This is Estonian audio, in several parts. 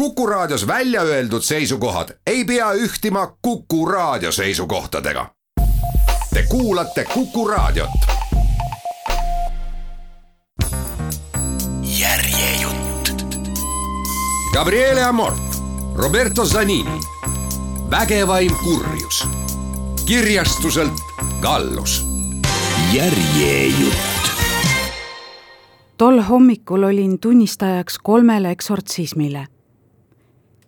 Kuku Raadios välja öeldud seisukohad ei pea ühtima Kuku Raadio seisukohtadega. Te kuulate Kuku Raadiot. järjejutt. Gabriele Amort, Roberto Zanini, vägevaim kurjus, kirjastuselt Gallus. järjejutt tol hommikul olin tunnistajaks kolmele eksortsismile.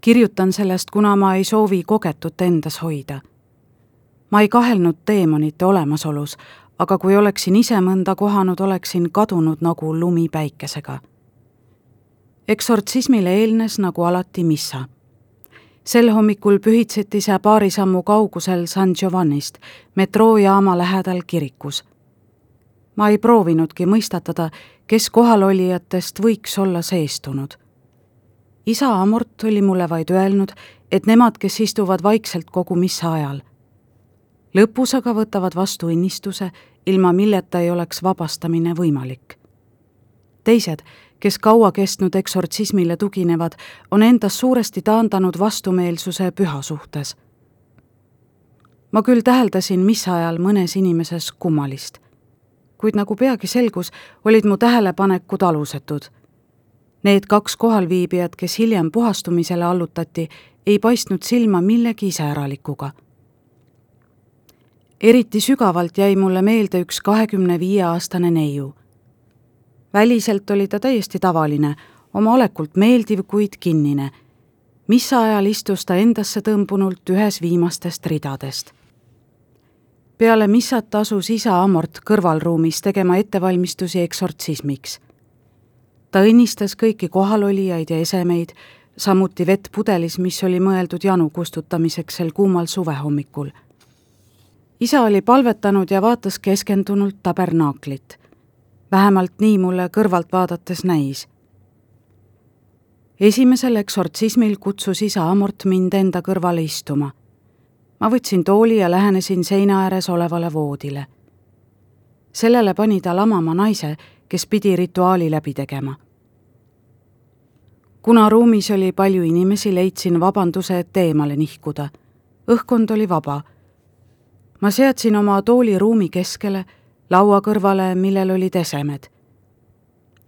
Kirjutan sellest, kuna ma ei soovi kogetut endas hoida. ma ei kahelnud teemonite olemasolus, aga kui oleksin ise mõnda kohanud, oleksin kadunud nagu lumi päikesega. eksortsismile eelnes nagu alati missa sel hommikul pühitseti see paari sammu kaugusel San Giovannist, metroojaama lähedal kirikus. ma ei proovinudki mõistatada, kes kohalolijatest võiks olla seestunud. Isa Amort oli mulle vaid öelnud, et nemad, kes istuvad vaikselt kogu missa ajal. lõpus aga võtavad vastu õnnistuse, ilma milleta ei oleks vabastamine võimalik. teised, kes kaua kestnud eksortsismile tuginevad, on endas suuresti taandanud vastumeelsuse püha suhtes. ma küll täheldasin missa ajal mõnes inimeses kummalist kuid nagu peagi selgus, olid mu tähelepanekud alusetud. Need kaks kohalviibijat, kes hiljem puhastumisele allutati, ei paistnud silma millegi iseäralikuga. eriti sügavalt jäi mulle meelde üks kahekümne viie aastane neiu. väliselt oli ta täiesti tavaline, oma olekult meeldiv, kuid kinnine. mis ajal istus ta endasse tõmbunult ühes viimastest ridadest peale missat asus isa Amort kõrvalruumis tegema ettevalmistusi eksortsismiks. Ta õnnistas kõiki kohalolijaid ja esemeid, samuti vett pudelis, mis oli mõeldud janu kustutamiseks sel kuumal suvehommikul. isa oli palvetanud ja vaatas keskendunult tabernaaklit. vähemalt nii mulle kõrvalt vaadates näis esimesel eksortsismil kutsus isa Amort mind enda kõrvale istuma ma võtsin tooli ja lähenesin seina ääres olevale voodile. sellele pani ta lamama naise, kes pidi rituaali läbi tegema. kuna ruumis oli palju inimesi, leidsin vabanduse, et eemale nihkuda. õhkkond oli vaba. ma seadsin oma tooli ruumi keskele, laua kõrvale, millel olid esemed.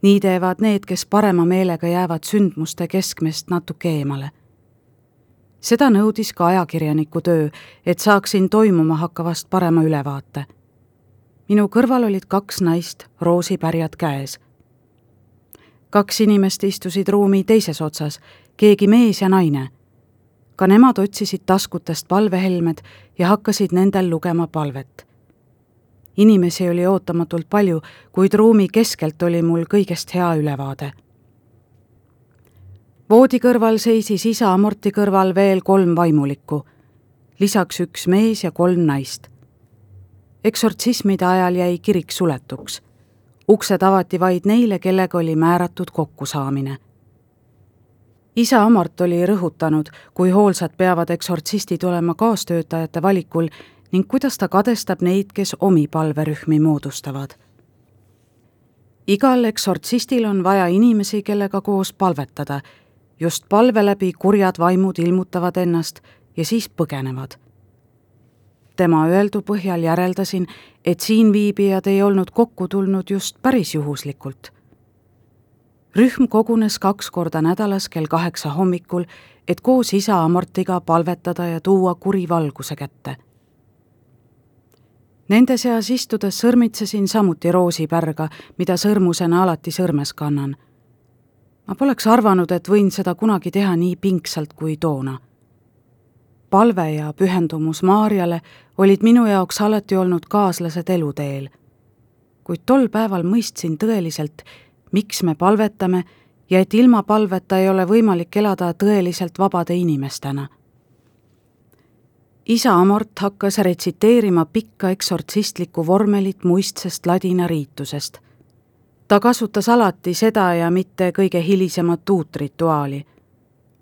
nii teevad need, kes parema meelega jäävad sündmuste keskmest natuke eemale seda nõudis ka ajakirjaniku töö, et saaksin toimuma hakkavast parema ülevaate. Minu kõrval olid kaks naist, roosipärjad käes. kaks inimest istusid ruumi teises otsas, keegi mees ja naine. ka nemad otsisid taskutest palvehelmed ja hakkasid nendel lugema palvet. inimesi oli ootamatult palju, kuid ruumi keskelt oli mul kõigest hea ülevaade voodi kõrval seisis isa amorti kõrval veel kolm vaimulikku, lisaks üks mees ja kolm naist. Eksortsismide ajal jäi kirik suletuks. uksed avati vaid neile, kellega oli määratud kokkusaamine. isa Amort oli rõhutanud, kui hoolsad peavad eksortsistid olema kaastöötajate valikul ning kuidas ta kadestab neid, kes omi palverühmi moodustavad igal eksortsistil on vaja inimesi, kellega koos palvetada just palve läbi kurjad vaimud ilmutavad ennast ja siis põgenevad. Tema öeldu põhjal järeldasin, et siinviibijad ei olnud kokku tulnud just päris juhuslikult. rühm kogunes kaks korda nädalas kell kaheksa hommikul, et koos isa Amortiga palvetada ja tuua kuri valguse kätte. Nende seas istudes sõrmitsesin samuti roosipärga, mida sõrmusena alati sõrmes kannan ma poleks arvanud, et võin seda kunagi teha nii pingsalt kui toona. Palve ja pühendumus Maarjale olid minu jaoks alati olnud kaaslased eluteel. kuid tol päeval mõistsin tõeliselt, miks me palvetame ja et ilma palveta ei ole võimalik elada tõeliselt vabade inimestena. isa Amort hakkas retsiteerima pikka eksortsistlikku vormelit muistsest ladina riitusest ta kasutas alati seda ja mitte kõige hilisemat uut rituaali.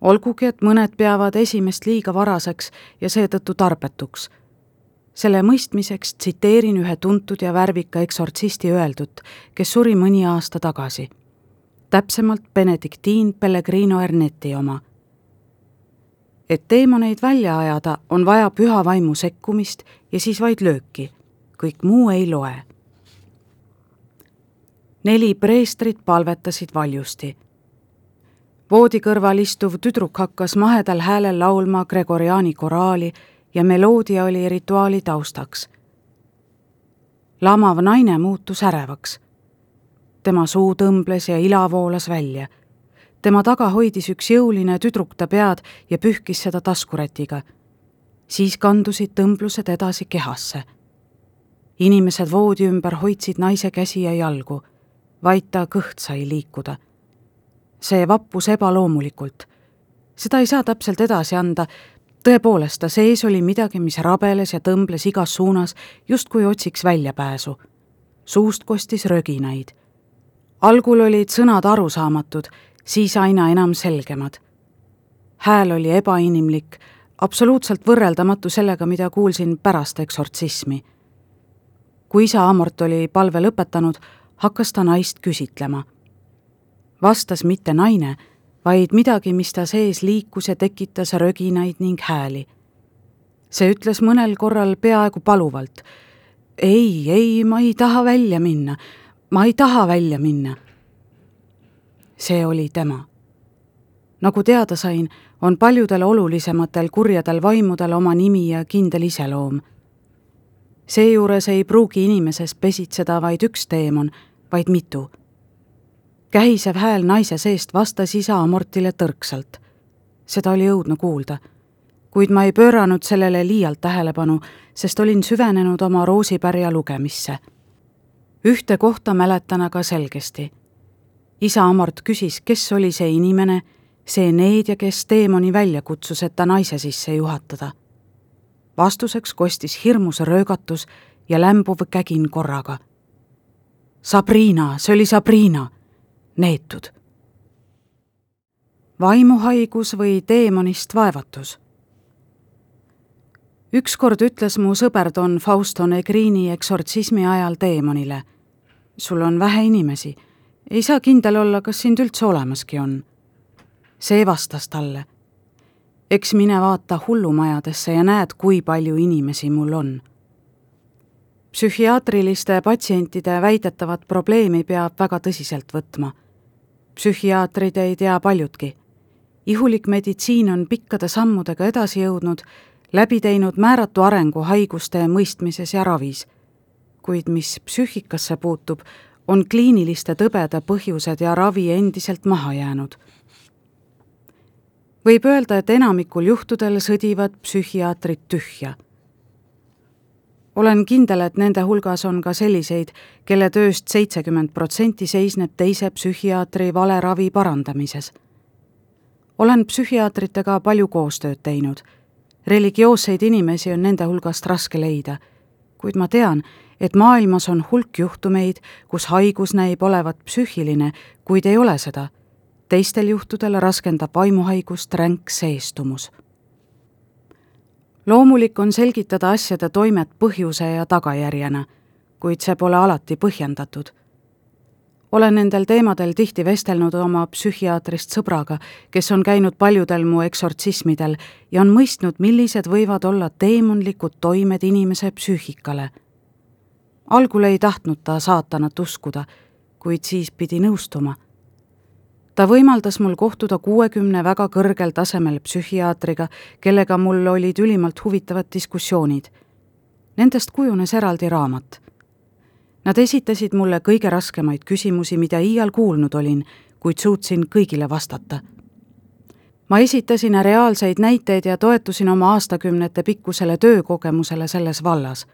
Olgugi, et mõned peavad esimest liiga varaseks ja seetõttu tarbetuks. selle mõistmiseks tsiteerin ühe tuntud ja värvika eksortsisti öeldut, kes suri mõni aasta tagasi. täpsemalt Benedictine Pellegrino Erneti oma. et teemoneid välja ajada, on vaja püha vaimu sekkumist ja siis vaid lööki. kõik muu ei loe. neli preestrit palvetasid valjusti. Voodi kõrval istuv tüdruk hakkas mahedal häälel laulma Gregoriani koraali ja meloodia oli rituaali taustaks. lamav naine muutus ärevaks. tema suu tõmbles ja ila voolas välja tema taga hoidis üks jõuline tüdruk ta pead ja pühkis seda taskurätiga. siis kandusid tõmblused edasi kehasse. inimesed voodi ümber hoidsid naise käsi ja jalgu, vaid ta kõht sai liikuda. See vappus ebaloomulikult. seda ei saa täpselt edasi anda, tõepoolest, ta sees oli midagi, mis rabeles ja tõmbles igas suunas, justkui otsiks väljapääsu. suust kostis röginaid. algul olid sõnad arusaamatud siis aina enam selgemad. hääl oli ebainimlik, absoluutselt võrreldamatu sellega, mida kuulsin pärast eksortsismi. kui isa Amort oli palve lõpetanud, hakkas ta naist küsitlema. Vastas mitte naine, vaid midagi, mis ta sees liikus ja tekitas röginaid ning hääli. see ütles mõnel korral peaaegu paluvalt. ei, ei, ma ei taha välja minna, ma ei taha välja minna see oli tema. nagu teada sain, on paljudel olulisematel kurjadel vaimudel oma nimi ja kindel iseloom. seejuures ei pruugi inimeses pesitseda vaid üks teemon, vaid mitu. Kähisev hääl naise seest vastas isa amortile tõrksalt. seda oli õudne kuulda kuid ma ei pööranud sellele liialt tähelepanu, sest olin süvenenud oma roosipärja lugemisse. ühte kohta mäletan aga selgesti isa Amort küsis, kes oli see inimene, see needja, kes teemoni välja kutsus, et ta naise sisse juhatada. vastuseks kostis hirmus röögatus ja lämbuv kägin korraga. Sabrina, see oli Sabrina, neetud. vaimuhaigus või teemonist vaevatus ükskord ütles mu sõber Don Fausto Negrini eksortsismi ajal teemonile. sul on vähe inimesi ei saa kindel olla, kas sind üldse olemaski on. see vastas talle. eks mine vaata hullumajadesse ja näed, kui palju inimesi mul on. psühhiaatriliste patsientide väidetavat probleemi peab väga tõsiselt võtma. Psühhiaatrid ei tea paljutki. ihulik meditsiin on pikkade sammudega edasi jõudnud, läbi teinud määratu arengu haiguste mõistmises ja ravis. kuid mis psüühikasse puutub, on kliiniliste tõbede põhjused ja ravi endiselt maha jäänud. võib öelda, et enamikul juhtudel sõdivad psühhiaatrid tühja. Olen kindel, et nende hulgas on ka selliseid, kelle tööst seitsekümmend protsenti seisneb teise psühhiaatri vale ravi parandamises. olen psühhiaatritega palju koostööd teinud. religioosseid inimesi on nende hulgast raske leida, kuid ma tean, et maailmas on hulk juhtumeid, kus haigus näib olevat psüühiline, kuid ei ole seda. teistel juhtudel raskendab vaimuhaigust ränk seestumus. Loomulik on selgitada asjade toimet põhjuse ja tagajärjena, kuid see pole alati põhjendatud olen nendel teemadel tihti vestelnud oma psühhiaatrist sõbraga, kes on käinud paljudel mu eksortsismidel ja on mõistnud, millised võivad olla teemonlikud toimed inimese psüühikale algul ei tahtnud ta saatanat uskuda, kuid siis pidi nõustuma. Ta võimaldas mul kohtuda kuuekümne väga kõrgel tasemel psühhiaatriga, kellega mul olid ülimalt huvitavad diskussioonid. Nendest kujunes eraldi raamat. Nad esitasid mulle kõige raskemaid küsimusi, mida iial kuulnud olin, kuid suutsin kõigile vastata ma esitasin reaalseid näiteid ja toetusin oma aastakümnete pikkusele töökogemusele selles vallas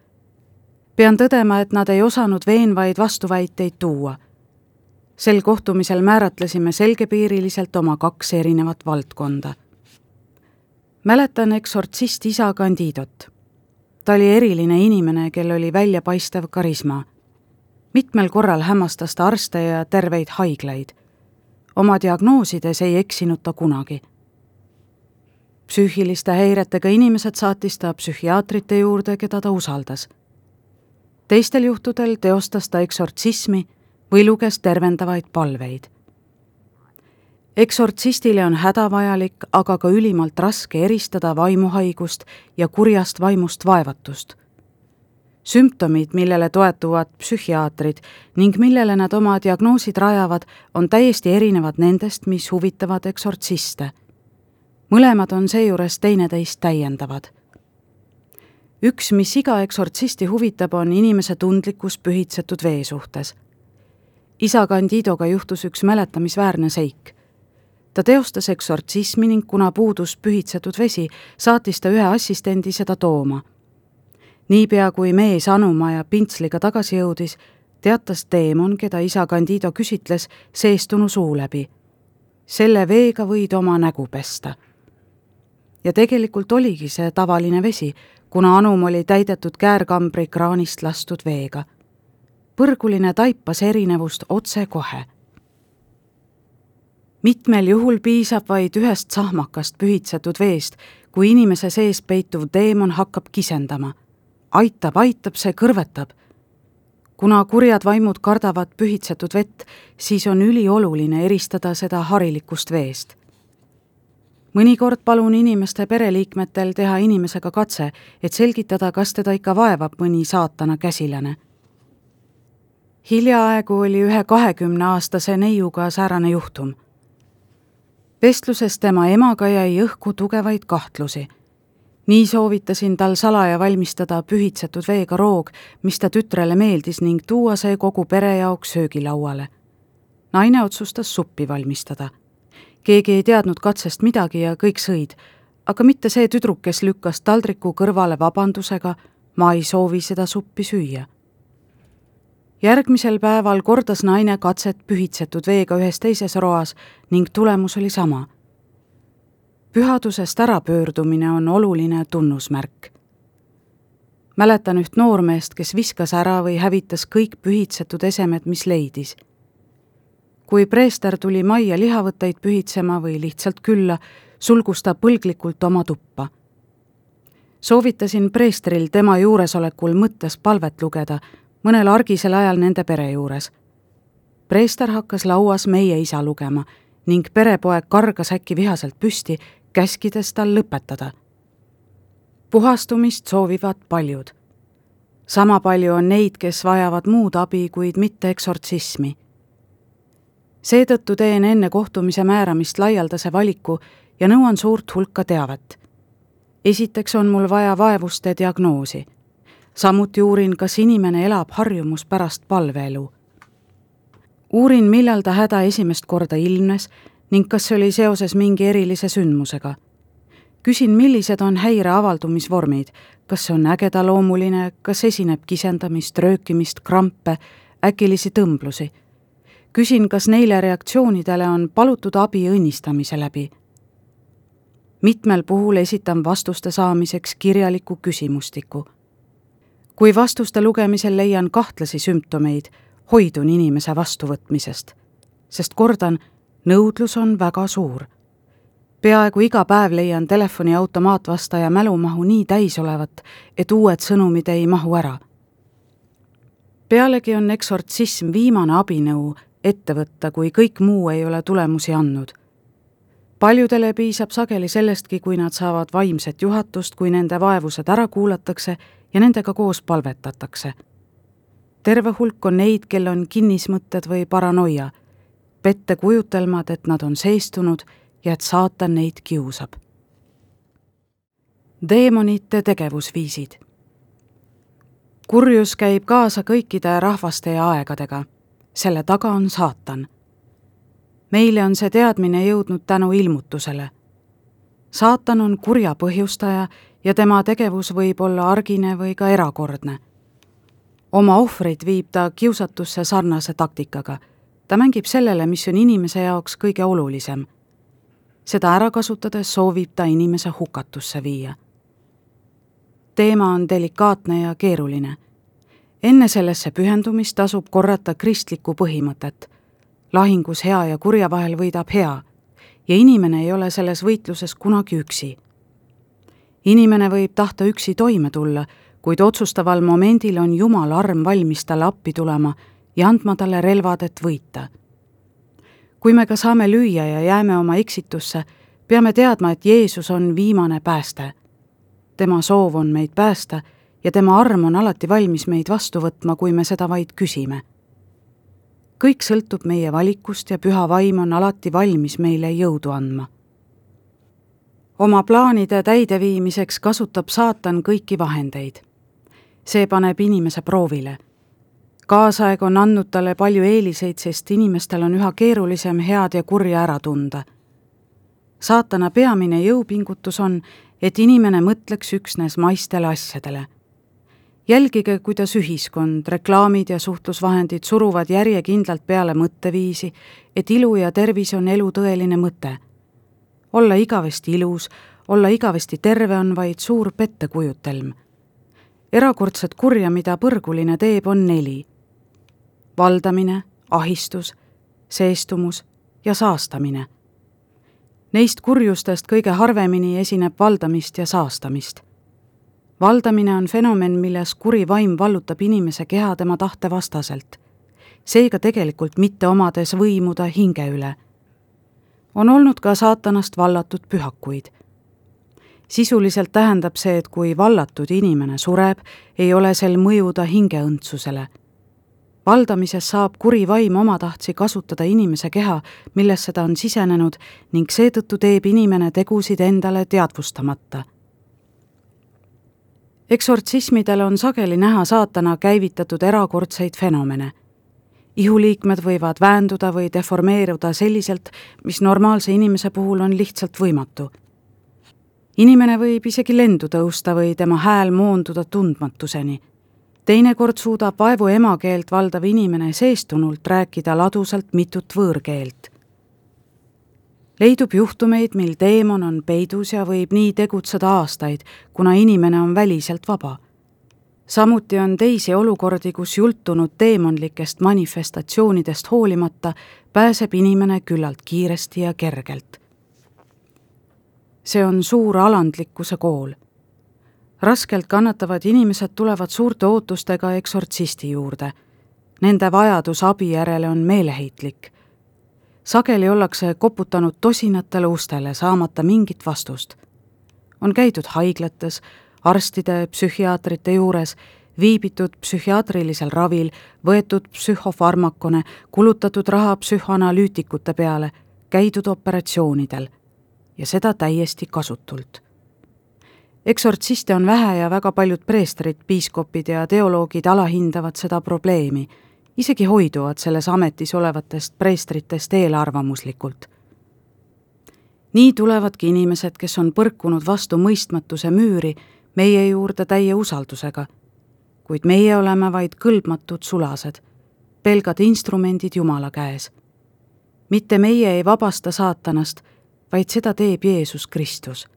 pean tõdema, et nad ei osanud veenvaid vastuväiteid tuua. Sel kohtumisel määratlesime selgepiiriliselt oma kaks erinevat valdkonda. mäletan eksortsist isa Candidot. ta oli eriline inimene, kel oli väljapaistev karisma. mitmel korral hämmastas ta arste ja terveid haiglaid. oma diagnoosides ei eksinud ta kunagi psüühiliste häiretega inimesed saatis ta psühhiaatrite juurde, keda ta usaldas teistel juhtudel teostas ta eksortsismi või luges tervendavaid palveid. eksortsistile on hädavajalik, aga ka ülimalt raske eristada vaimuhaigust ja kurjast vaimust vaevatust. sümptomid, millele toetuvad psühhiaatrid ning millele nad oma diagnoosid rajavad, on täiesti erinevad nendest, mis huvitavad eksortsiste. mõlemad on seejuures teineteist täiendavad üks, mis iga eksortsisti huvitab, on inimese tundlikkus pühitsetud vee suhtes. Isa Candidoga juhtus üks mäletamisväärne seik ta teostas eksortsismi ning kuna puudus pühitsetud vesi, saatis ta ühe assistendi seda tooma. niipea, kui mees anuma ja pintsliga tagasi jõudis, teatas teemon, keda isa Candido küsitles, seestunu suu läbi. selle veega võid oma nägu pesta. ja tegelikult oligi see tavaline vesi, kuna anum oli täidetud käärkambri kraanist lastud veega. Põrguline taipas erinevust otsekohe mitmel juhul piisab vaid ühest sahmakast pühitsetud veest, kui inimese sees peituv teemon hakkab kisendama. aitab, aitab, see kõrvetab. kuna kurjad vaimud kardavad pühitsetud vett, siis on ülioluline eristada seda harilikust veest. mõnikord palun inimeste pereliikmetel teha inimesega katse, et selgitada, kas teda ikka vaevab mõni saatana käsilane hiljaaegu oli ühe kahekümneaastase neiuga säärane juhtum vestluses tema emaga jäi õhku tugevaid kahtlusi. nii soovitasin tal salaja valmistada pühitsetud veega roog, mis ta tütrele meeldis ning tuua see kogu pere jaoks söögilauale. naine otsustas suppi valmistada. keegi ei teadnud katsest midagi ja kõik sõid, aga mitte see tüdruk, kes lükkas taldriku kõrvale vabandusega, ma ei soovi seda suppi süüa järgmisel päeval kordas naine katset pühitsetud veega ühes teises roas ning tulemus oli sama. pühadusest ärapöördumine on oluline tunnusmärk. mäletan üht noormeest, kes viskas ära või hävitas kõik pühitsetud esemed, mis leidis. kui preester tuli majja lihavõtteid pühitsema või lihtsalt külla, sulgus ta põlglikult oma tuppa soovitasin preestril tema juuresolekul mõttes palvet lugeda mõnel argisel ajal nende pere juures. preester hakkas lauas Meie isa lugema ning perepoeg kargas äkki vihaselt püsti, käskides tal lõpetada. puhastumist soovivad paljud. sama palju on neid, kes vajavad muud abi, kuid mitte eksortsismi. seetõttu teen enne kohtumise määramist laialdase valiku ja nõuan suurt hulka teavet. esiteks on mul vaja vaevuste diagnoosi samuti uurin, kas inimene elab harjumuspärast palveelu. uurin, millal ta häda esimest korda ilmnes ning kas see oli seoses mingi erilise sündmusega. küsin, millised on häire avaldumisvormid, kas see on ägedaloomuline, kas esineb kisendamist, röökimist, krampe, äkilisi tõmblusi. küsin, kas neile reaktsioonidele on palutud abi õnnistamise läbi mitmel puhul esitan vastuste saamiseks kirjaliku küsimustiku kui vastuste lugemisel leian kahtlasi sümptomeid, hoidun inimese vastuvõtmisest. sest kordan, nõudlus on väga suur. peaaegu iga päev leian telefoni automaatvastaja mälumahu nii täis olevat, et uued sõnumid ei mahu ära. pealegi on eksortsism viimane abinõu ette võtta, kui kõik muu ei ole tulemusi andnud paljudele piisab sageli sellestki, kui nad saavad vaimset juhatust, kui nende vaevused ära kuulatakse ja nendega koos palvetatakse. terve hulk on neid, kel on kinnismõtted või paranoia, pettekujutelmad, et nad on seestunud ja et saatan neid kiusab. teemonite tegevusviisid kurjus käib kaasa kõikide rahvaste ja aegadega, selle taga on saatan meile on see teadmine jõudnud tänu ilmutusele. saatan on kurja põhjustaja ja tema tegevus võib olla argine või ka erakordne. oma ohvreid viib ta kiusatusse sarnase taktikaga. ta mängib sellele, mis on inimese jaoks kõige olulisem. seda ära kasutades soovib ta inimese hukatusse viia. teema on delikaatne ja keeruline. enne sellesse pühendumist tasub korrata kristlikku põhimõtet lahingus hea ja kurja vahel võidab hea ja inimene ei ole selles võitluses kunagi üksi. inimene võib tahta üksi toime tulla, kuid otsustaval momendil on Jumala arm valmis talle appi tulema ja andma talle relvad, et võita. kui me ka saame lüüa ja jääme oma eksitusse, peame teadma, et Jeesus on viimane pääste. tema soov on meid päästa ja tema arm on alati valmis meid vastu võtma, kui me seda vaid küsime. Kõik sõltub meie valikust ja püha vaim on alati valmis meile jõudu andma. oma plaanide täideviimiseks kasutab saatan kõiki vahendeid. see paneb inimese proovile kaasaeg on andnud talle palju eeliseid, sest inimestel on üha keerulisem head ja kurja ära tunda. saatana peamine jõupingutus on, et inimene mõtleks üksnes maistele asjadele. Jälgige, kuidas ühiskond, reklaamid ja suhtlusvahendid suruvad järjekindlalt peale mõtteviisi, et ilu ja tervis on elu tõeline mõte. olla igavesti ilus, olla igavesti terve on vaid suur pettekujutelm erakordset kurja, mida põrguline teeb, on neli valdamine, ahistus, seestumus ja saastamine. Neist kurjustest kõige harvemini esineb valdamist ja saastamist. Valdamine on fenomen, milles kuri vaim vallutab inimese keha tema tahte vastaselt, seega tegelikult mitte omades võimu ta hinge üle. on olnud ka saatanast vallatud pühakuid sisuliselt tähendab see, et kui vallatud inimene sureb, ei ole sel mõju ta hingeõndsusele valdamises saab kuri vaim omatahtsi kasutada inimese keha, millesse ta on sisenenud ning seetõttu teeb inimene tegusid endale teadvustamata. Eksortsismidel on sageli näha saatana käivitatud erakordseid fenomene. ihuliikmed võivad väänduda või deformeeruda selliselt, mis normaalse inimese puhul on lihtsalt võimatu inimene võib isegi lendu tõusta või tema hääl moonduda tundmatuseni teinekord suudab vaevu emakeelt valdav inimene seestunult rääkida ladusalt mitut võõrkeelt. Leidub juhtumeid, mil teemon on peidus ja võib nii tegutseda aastaid, kuna inimene on väliselt vaba. samuti on teisi olukordi, kus jultunud teemonlikest manifestatsioonidest hoolimata pääseb inimene küllalt kiiresti ja kergelt. see on suur alandlikkuse kool raskelt kannatavad inimesed tulevad suurte ootustega eksortsisti juurde. Nende vajadus abi järele on meeleheitlik. Sageli ollakse koputanud tosinatele ustele, saamata mingit vastust. on käidud haiglates, arstide, psühhiaatrite juures, viibitud psühhiaatrilisel ravil, võetud psühhofarmakone, kulutatud raha psühhoanalüütikute peale, käidud operatsioonidel. Ja seda täiesti kasutult. Eksortsiste on vähe ja väga paljud preestrid, piiskopid ja teoloogid alahindavad seda probleemi, isegi hoiduvad selles ametis olevatest preestritest eelarvamuslikult. nii tulevadki inimesed, kes on põrkunud vastu mõistmatuse müüri, meie juurde täie usaldusega. kuid meie oleme vaid kõlbmatud sulased, pelgad instrumendid Jumala käes. mitte meie ei vabasta saatanast, vaid seda teeb Jeesus Kristus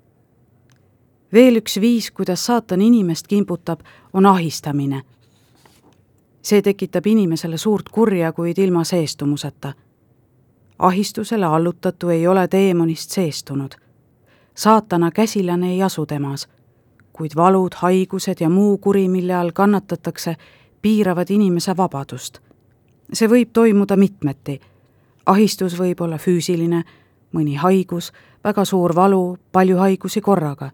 veel üks viis, kuidas saatan inimest kimbutab, on ahistamine. See tekitab inimesele suurt kurja, kuid ilma seestumuseta. ahistusele allutatu ei ole teemonist seestunud. saatana käsilane ei asu temas, kuid valud, haigused ja muu kuri, mille all kannatatakse, piiravad inimese vabadust. see võib toimuda mitmeti. ahistus võib olla füüsiline, mõni haigus, väga suur valu, palju haigusi korraga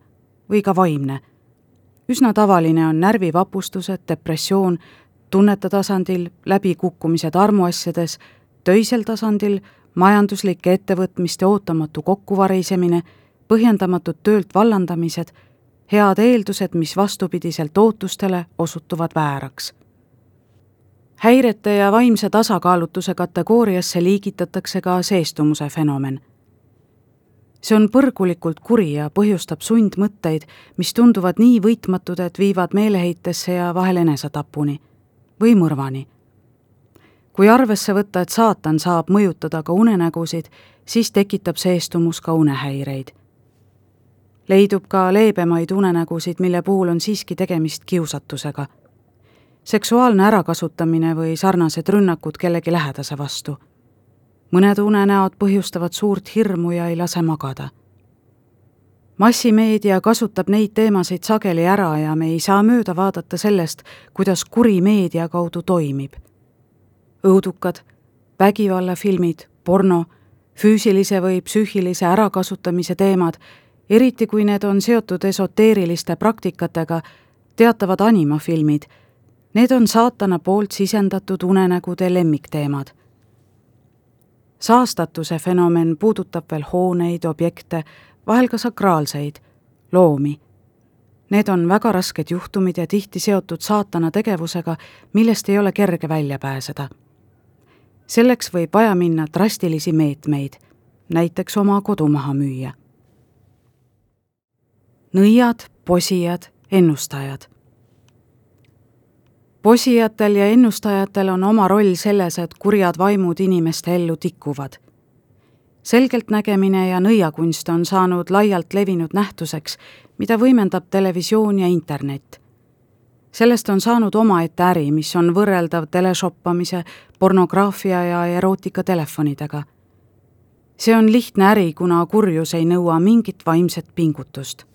või ka vaimne. üsna tavaline on närvivapustused, depressioon, tunnete tasandil, läbikukkumised armuasjades, töisel tasandil majanduslike ettevõtmiste ootamatu kokkuvarisemine, põhjendamatud töölt vallandamised, head eeldused, mis vastupidiselt ootustele osutuvad vääraks. häirete ja vaimse tasakaalutuse kategooriasse liigitatakse ka seestumuse fenomen see on põrgulikult kuri ja põhjustab sundmõtteid, mis tunduvad nii võitmatud, et viivad meeleheitesse ja vahel enesetapuni või mõrvani. kui arvesse võtta, et saatan saab mõjutada ka unenägusid, siis tekitab seestumus ka unehäireid. leidub ka leebemaid unenägusid, mille puhul on siiski tegemist kiusatusega. seksuaalne ärakasutamine või sarnased rünnakud kellegi lähedase vastu mõned unenäod põhjustavad suurt hirmu ja ei lase magada. Massimeedia kasutab neid teemasid sageli ära ja me ei saa mööda vaadata sellest, kuidas kuri meedia kaudu toimib. õudukad, vägivallafilmid, porno, füüsilise või psüühilise ärakasutamise teemad, eriti kui need on seotud esoteeriliste praktikatega, teatavad animafilmid. Need on saatana poolt sisendatud unenägude lemmikteemad. saastatuse fenomen puudutab veel hooneid, objekte, vahel ka sakraalseid loomi. Need on väga rasked juhtumid ja tihti seotud saatana tegevusega, millest ei ole kerge välja pääseda. selleks võib vaja minna drastilisi meetmeid, näiteks oma kodu maha müüa. nõiad, posijad, ennustajad posijatel ja ennustajatel on oma roll selles, et kurjad vaimud inimeste ellu tikuvad selgeltnägemine ja nõiakunst on saanud laialt levinud nähtuseks, mida võimendab televisioon ja internet. sellest on saanud omaette äri, mis on võrreldav teleshoppamise, pornograafia ja erootikatelefonidega. see on lihtne äri, kuna kurjus ei nõua mingit vaimset pingutust.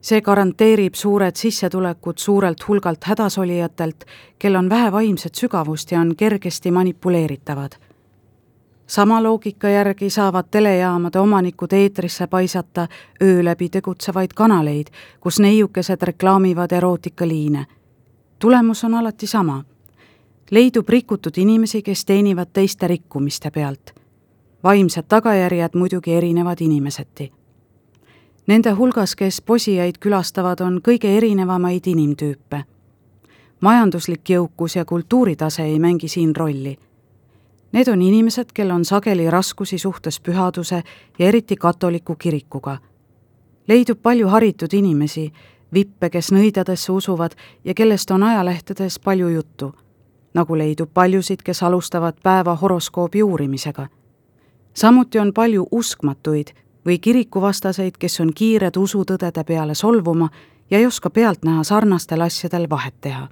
see garanteerib suured sissetulekud suurelt hulgalt hädasolijatelt, kel on vähe vaimset sügavust ja on kergesti manipuleeritavad sama loogika järgi saavad telejaamade omanikud eetrisse paisata öö läbi tegutsevaid kanaleid, kus neiukesed reklaamivad erootikaliine. tulemus on alati sama. leidub rikutud inimesi, kes teenivad teiste rikkumiste pealt. vaimsed tagajärjed muidugi erinevad inimeseti. Nende hulgas, kes posijaid külastavad, on kõige erinevamaid inimtüüpe. majanduslik jõukus ja kultuuritase ei mängi siin rolli Need on inimesed, kel on sageli raskusi suhtes pühaduse ja eriti katoliku kirikuga. leidub palju haritud inimesi, vippe, kes nõidadesse usuvad ja kellest on ajalehtedes palju juttu. nagu leidub paljusid, kes alustavad päeva horoskoobi uurimisega. samuti on palju uskmatuid või kirikuvastaseid, kes on kiired usutõdede peale solvuma ja ei oska pealtnäha sarnastel asjadel vahet teha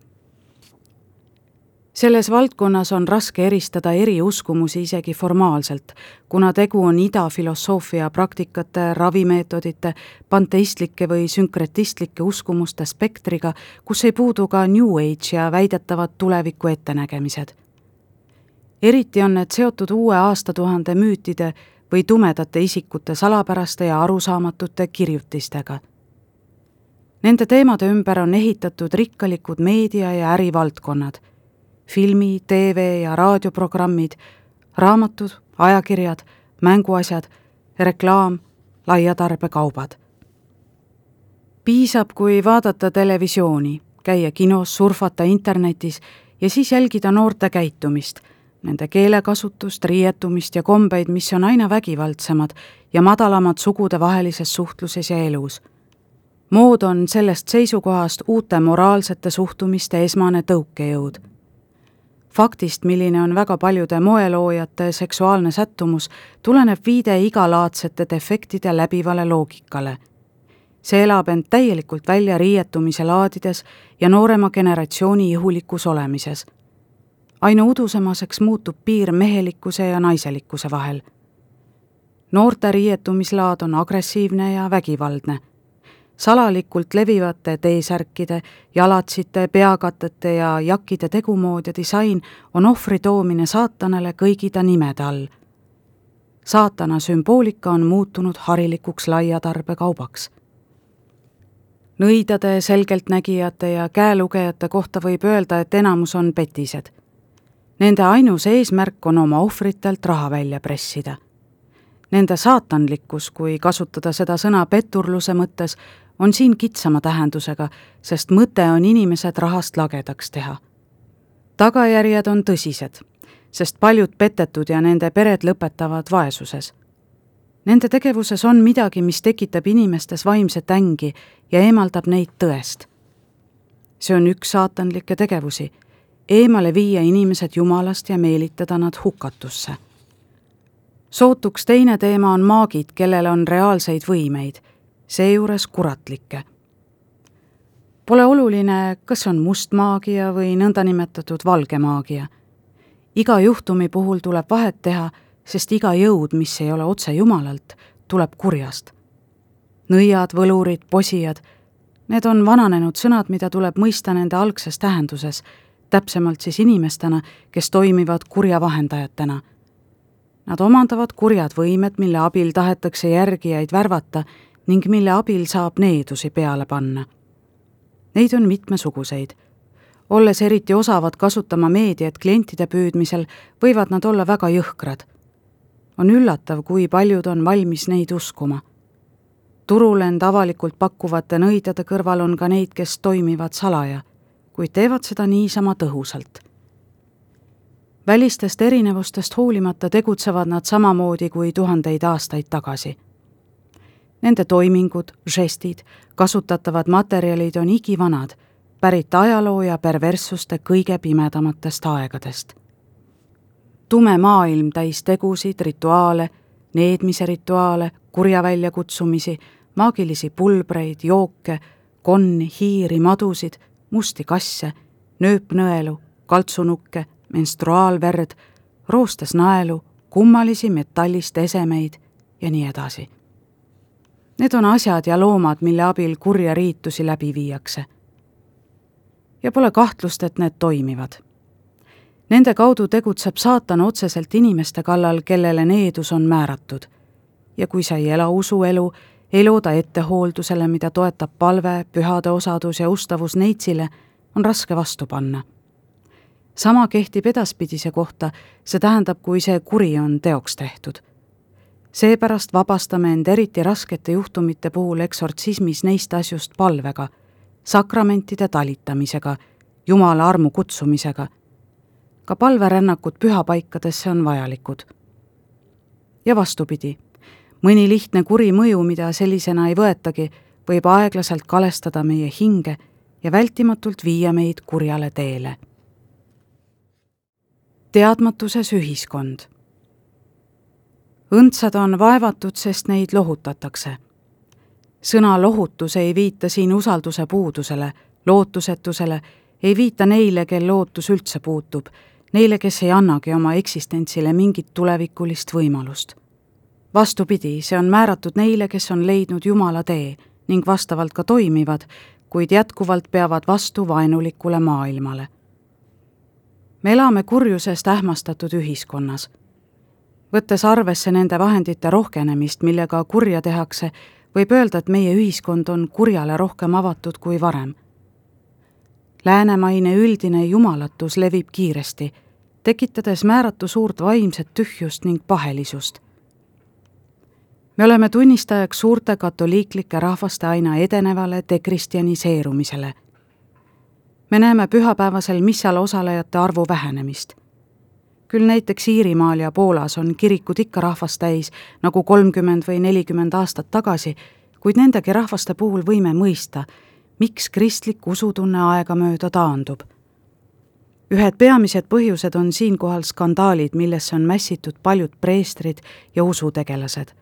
selles valdkonnas on raske eristada eri uskumusi isegi formaalselt, kuna tegu on ida filosoofia praktikate, ravimeetodite, panteistlike või sünkretistlike uskumuste spektriga, kus ei puudu ka New Age ja väidetavad tuleviku ettenägemised. eriti on need seotud uue aastatuhande müütide või tumedate isikute salapäraste ja arusaamatute kirjutistega Nende teemade ümber on ehitatud rikkalikud meedia- ja ärivaldkonnad filmi, tv ja raadioprogrammid, raamatud, ajakirjad, mänguasjad, reklaam, laiatarbekaubad. piisab, kui vaadata televisiooni, käia kinos, surfata internetis ja siis jälgida noorte käitumist, nende keelekasutust, riietumist ja kombeid, mis on aina vägivaldsemad ja madalamad sugudevahelises suhtluses ja elus mood on sellest seisukohast uute moraalsete suhtumiste esmane tõukejõud faktist, milline on väga paljude moeloojate seksuaalne sättumus, tuleneb viide igalaadsete defektide läbivale loogikale. see elab end täielikult välja riietumise laadides ja noorema generatsiooni ihulikus olemises. aina udusemaseks muutub piir mehelikkuse ja naiselikkuse vahel. noorte riietumislaad on agressiivne ja vägivaldne salalikult levivate T-särkide, jalatsite, peakatete ja jakkide tegumood ja disain on ohvri toomine saatanale kõigi ta nimede all. saatana sümboolika on muutunud harilikuks laiatarbekaubaks. nõidade, selgeltnägijate ja käelugejate kohta võib öelda, et enamus on petised. Nende ainus eesmärk on oma ohvritelt raha välja pressida Nende saatanlikkus, kui kasutada seda sõna petturluse mõttes, on siin kitsama tähendusega, sest mõte on inimesed rahast lagedaks teha. tagajärjed on tõsised, sest paljud petetud ja nende pered lõpetavad vaesuses. Nende tegevuses on midagi, mis tekitab inimestes vaimset ängi ja eemaldab neid tõest. see on üks saatanlikke tegevusi, eemale viia inimesed Jumalast ja meelitada nad hukatusse sootuks teine teema on maagid, kellel on reaalseid võimeid seejuures kuratlikke. Pole oluline, kas on must maagia või nõndanimetatud valge maagia. iga juhtumi puhul tuleb vahet teha, sest iga jõud, mis ei ole otse Jumalalt, tuleb kurjast. nõiad, võlurid, posijad, need on vananenud sõnad, mida tuleb mõista nende algses tähenduses, täpsemalt siis inimestena, kes toimivad kurja vahendajatena Nad omandavad kurjad võimed, mille abil tahetakse järgijaid värvata ning mille abil saab needusi peale panna. Neid on mitmesuguseid. olles eriti osavad kasutama meediat klientide püüdmisel, võivad nad olla väga jõhkrad. on üllatav, kui paljud on valmis neid uskuma turul end avalikult pakkuvate nõidade kõrval on ka neid, kes toimivad salaja, kuid teevad seda niisama tõhusalt. välistest erinevustest hoolimata tegutsevad nad samamoodi kui tuhandeid aastaid tagasi. Nende toimingud, žestid, kasutatavad materjalid on igivanad, pärit ajaloo ja perverssuste kõige pimedamatest aegadest. tume maailm täis tegusid, rituaale needmise rituaale, kurja väljakutsumisi, maagilisi pulbreid, jooke, konni, hiiri, madusid, musti kasse, nööpnõelu, kaltsunukke, menstruaalverd, roostes naelu, kummalisi metallist esemeid ja nii edasi. Need on asjad ja loomad, mille abil kurja riitusi läbi viiakse. ja pole kahtlust, et need toimivad Nende kaudu tegutseb saatan otseselt inimeste kallal, kellele needus on määratud. ja kui sa ei ela usuelu, ei looda ettehooldusele, mida toetab palve, pühade osadus ja ustavus neitsile, on raske vastu panna. sama kehtib edaspidise kohta, see tähendab, kui see kuri on teoks tehtud. Seepärast vabastame end eriti raskete juhtumite puhul eksortsismis neist asjust palvega, sakramentide talitamisega, Jumala armu kutsumisega ka palverännakud pühapaikadesse on vajalikud. ja vastupidi, mõni lihtne kuri mõju, mida sellisena ei võetagi, võib aeglaselt kalestada meie hinge ja vältimatult viia meid kurjale teele. teadmatuses ühiskond. Õndsad on vaevatud, sest neid lohutatakse. sõna lohutus ei viita siin usalduse puudusele, lootusetusele, ei viita neile, kel lootus üldse puutub neile, kes ei annagi oma eksistentsile mingit tulevikulist võimalust. vastupidi, see on määratud neile, kes on leidnud Jumala tee ning vastavalt ka toimivad, kuid jätkuvalt peavad vastu vaenulikule maailmale. me elame kurjusest ähmastatud ühiskonnas. Võttes arvesse nende vahendite rohkenemist, millega kurja tehakse, võib öelda, et meie ühiskond on kurjale rohkem avatud kui varem läänemaine üldine jumalatus levib kiiresti, tekitades määratu suurt vaimset tühjust ning pahelisust. me oleme tunnistajaks suurte katoliiklike rahvaste aina edenevale dekristjaniseerumisele. me näeme pühapäevasel missal osalejate arvu vähenemist. Küll näiteks Iirimaal ja Poolas on kirikud ikka rahvast täis nagu kolmkümmend või nelikümmend aastat tagasi, kuid nendegi rahvaste puhul võime mõista, miks kristlik usutunne aegamööda taandub. ühed peamised põhjused on siinkohal skandaalid, millesse on mässitud paljud preestrid ja usutegelased.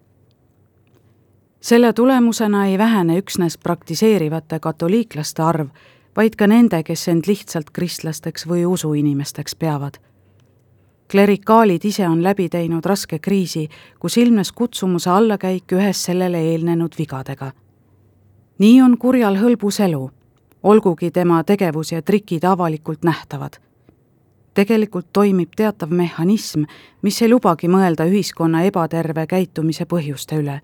selle tulemusena ei vähene üksnes praktiseerivate katoliiklaste arv, vaid ka nende, kes end lihtsalt kristlasteks või usuinimesteks peavad klerikaalid ise on läbi teinud raske kriisi, kus ilmnes kutsumuse allakäik ühes sellele eelnenud vigadega nii on kurjal hõlbus elu, olgugi tema tegevus ja trikid avalikult nähtavad. tegelikult toimib teatav mehhanism, mis ei lubagi mõelda ühiskonna ebaterve käitumise põhjuste üle.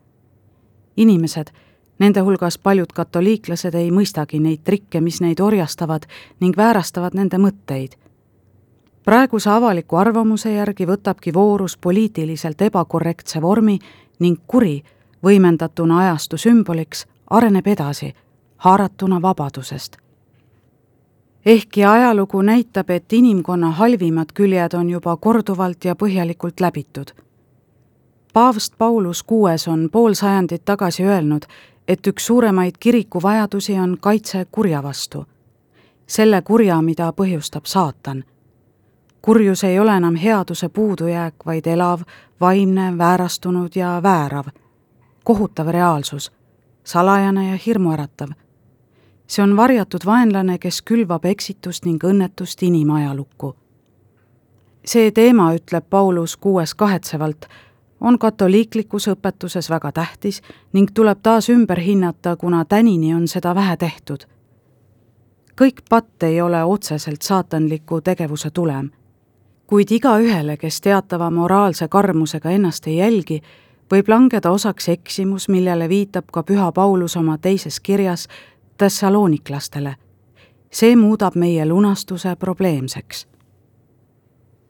inimesed, nende hulgas paljud katoliiklased ei mõistagi neid trikke, mis neid orjastavad ning väärastavad nende mõtteid praeguse avaliku arvamuse järgi võtabki voorus poliitiliselt ebakorrektse vormi ning kuri, võimendatuna ajastu sümboliks, areneb edasi, haaratuna vabadusest. ehkki ajalugu näitab, et inimkonna halvimad küljed on juba korduvalt ja põhjalikult läbitud. paavst Paulus kuues on pool sajandit tagasi öelnud, et üks suuremaid kiriku vajadusi on kaitse kurja vastu. selle kurja, mida põhjustab saatan kurjus ei ole enam headuse puudujääk, vaid elav, vaimne, väärastunud ja väärav, kohutav reaalsus, salajane ja hirmuäratav. see on varjatud vaenlane, kes külvab eksitust ning õnnetust inimajalukku. see teema, ütleb Paulus kuues kahetsevalt, on katoliiklikus õpetuses väga tähtis ning tuleb taas ümber hinnata, kuna tänini on seda vähe tehtud. kõik patt ei ole otseselt saatanliku tegevuse tulem. Kuid igaühele, kes teatava moraalse karmusega ennast ei jälgi, võib langeda osaks eksimus, millele viitab ka püha Paulus oma teises kirjas Thessaloniklastele. see muudab meie lunastuse probleemseks.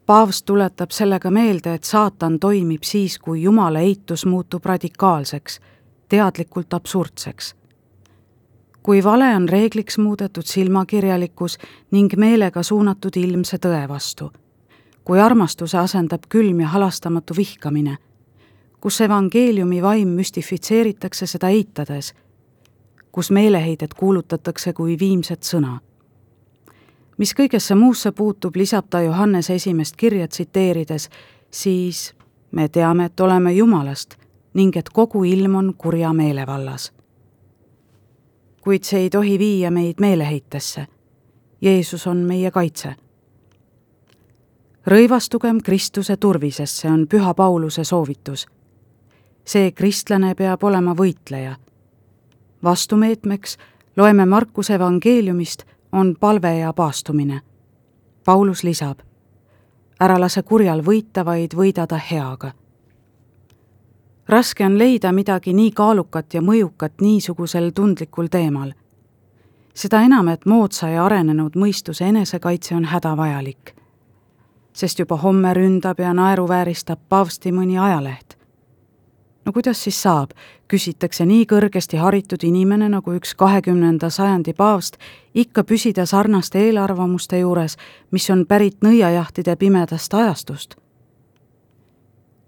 paavst tuletab sellega meelde, et saatan toimib siis, kui Jumala eitus muutub radikaalseks, teadlikult absurdseks kui vale on reegliks muudetud silmakirjalikkus ning meelega suunatud ilmse tõe vastu. Kui armastuse asendab külm ja halastamatu vihkamine, kus evangeeliumi vaim müstifitseeritakse seda eitades, kus meeleheidet kuulutatakse kui viimset sõna. mis kõigesse muusse puutub, lisab ta Johannese esimest kirja tsiteerides, siis me teame, et oleme Jumalast ning et kogu ilm on kurja meele vallas kuid see ei tohi viia meid meeleheitesse. Jeesus on meie kaitse. Rõivastugem Kristuse turvisesse on püha Pauluse soovitus. see kristlane peab olema võitleja. vastumeetmeks loeme Markuse evangeeliumist, on palve ja paastumine. Paulus lisab, ära lase kurjal võita, vaid võida ta heaga raske on leida midagi nii kaalukat ja mõjukat niisugusel tundlikul teemal. seda enam, et moodsa ja arenenud mõistuse enesekaitse on hädavajalik. Sest juba homme ründab ja naeruvääristab paavsti mõni ajaleht. no kuidas siis saab, küsitakse nii kõrgesti haritud inimene nagu üks kahekümnenda sajandi paavst, ikka püsida sarnaste eelarvamuste juures, mis on pärit nõiajahtide pimedast ajastust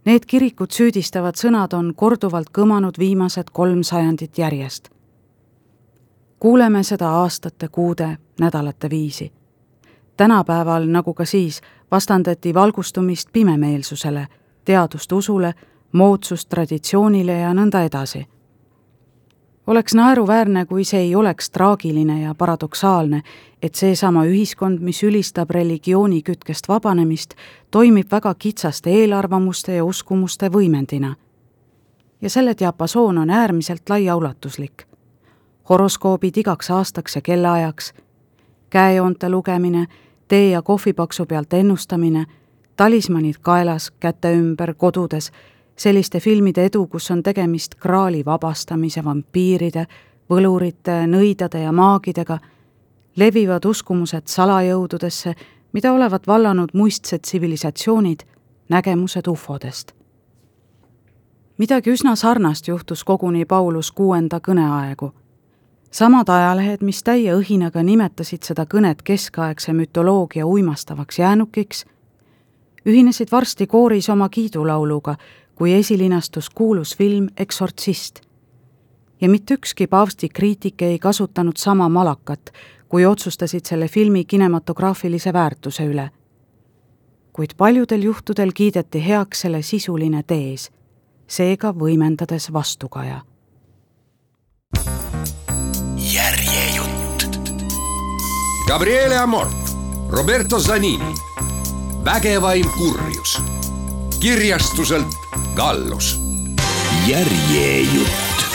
Need kirikut süüdistavad sõnad on korduvalt kõmanud viimased kolm sajandit järjest. kuuleme seda aastate, kuude, nädalate viisi. Tänapäeval, nagu ka siis, vastandati valgustumist pimemeelsusele, teadust usule, moodsust traditsioonile ja nõnda edasi oleks naeruväärne, kui see ei oleks traagiline ja paradoksaalne, et seesama ühiskond, mis ülistab religiooni kütkest vabanemist, toimib väga kitsaste eelarvamuste ja uskumuste võimendina. ja selle diapasoon on äärmiselt laiaulatuslik. horoskoobid igaks aastaks ja kellaajaks, käejoonte lugemine, tee ja kohvipaksu pealt ennustamine, talismanid kaelas, käte ümber, kodudes selliste filmide edu, kus on tegemist kraali vabastamise, vampiiride, võlurite, nõidade ja maagidega, levivad uskumused salajõududesse, mida olevat vallanud muistsed tsivilisatsioonid, nägemused ufodest. midagi üsna sarnast juhtus koguni Paulus kuuenda kõneaegu. Samad ajalehed, mis täie õhinaga nimetasid seda kõnet keskaegse mütoloogia uimastavaks jäänukiks, ühinesid varsti kooris oma kiidulauluga, kui esilinastus kuulus film Eksortsist. ja mitte ükski paavsti kriitik ei kasutanud sama malakat, kui otsustasid selle filmi kinematograafilise väärtuse üle. kuid paljudel juhtudel kiideti heaks selle sisuline tees, seega võimendades vastukaja. Gabriele Amort, Roberto Zanini, vägevaim kurjus kirjastuselt Gallus. järjejutt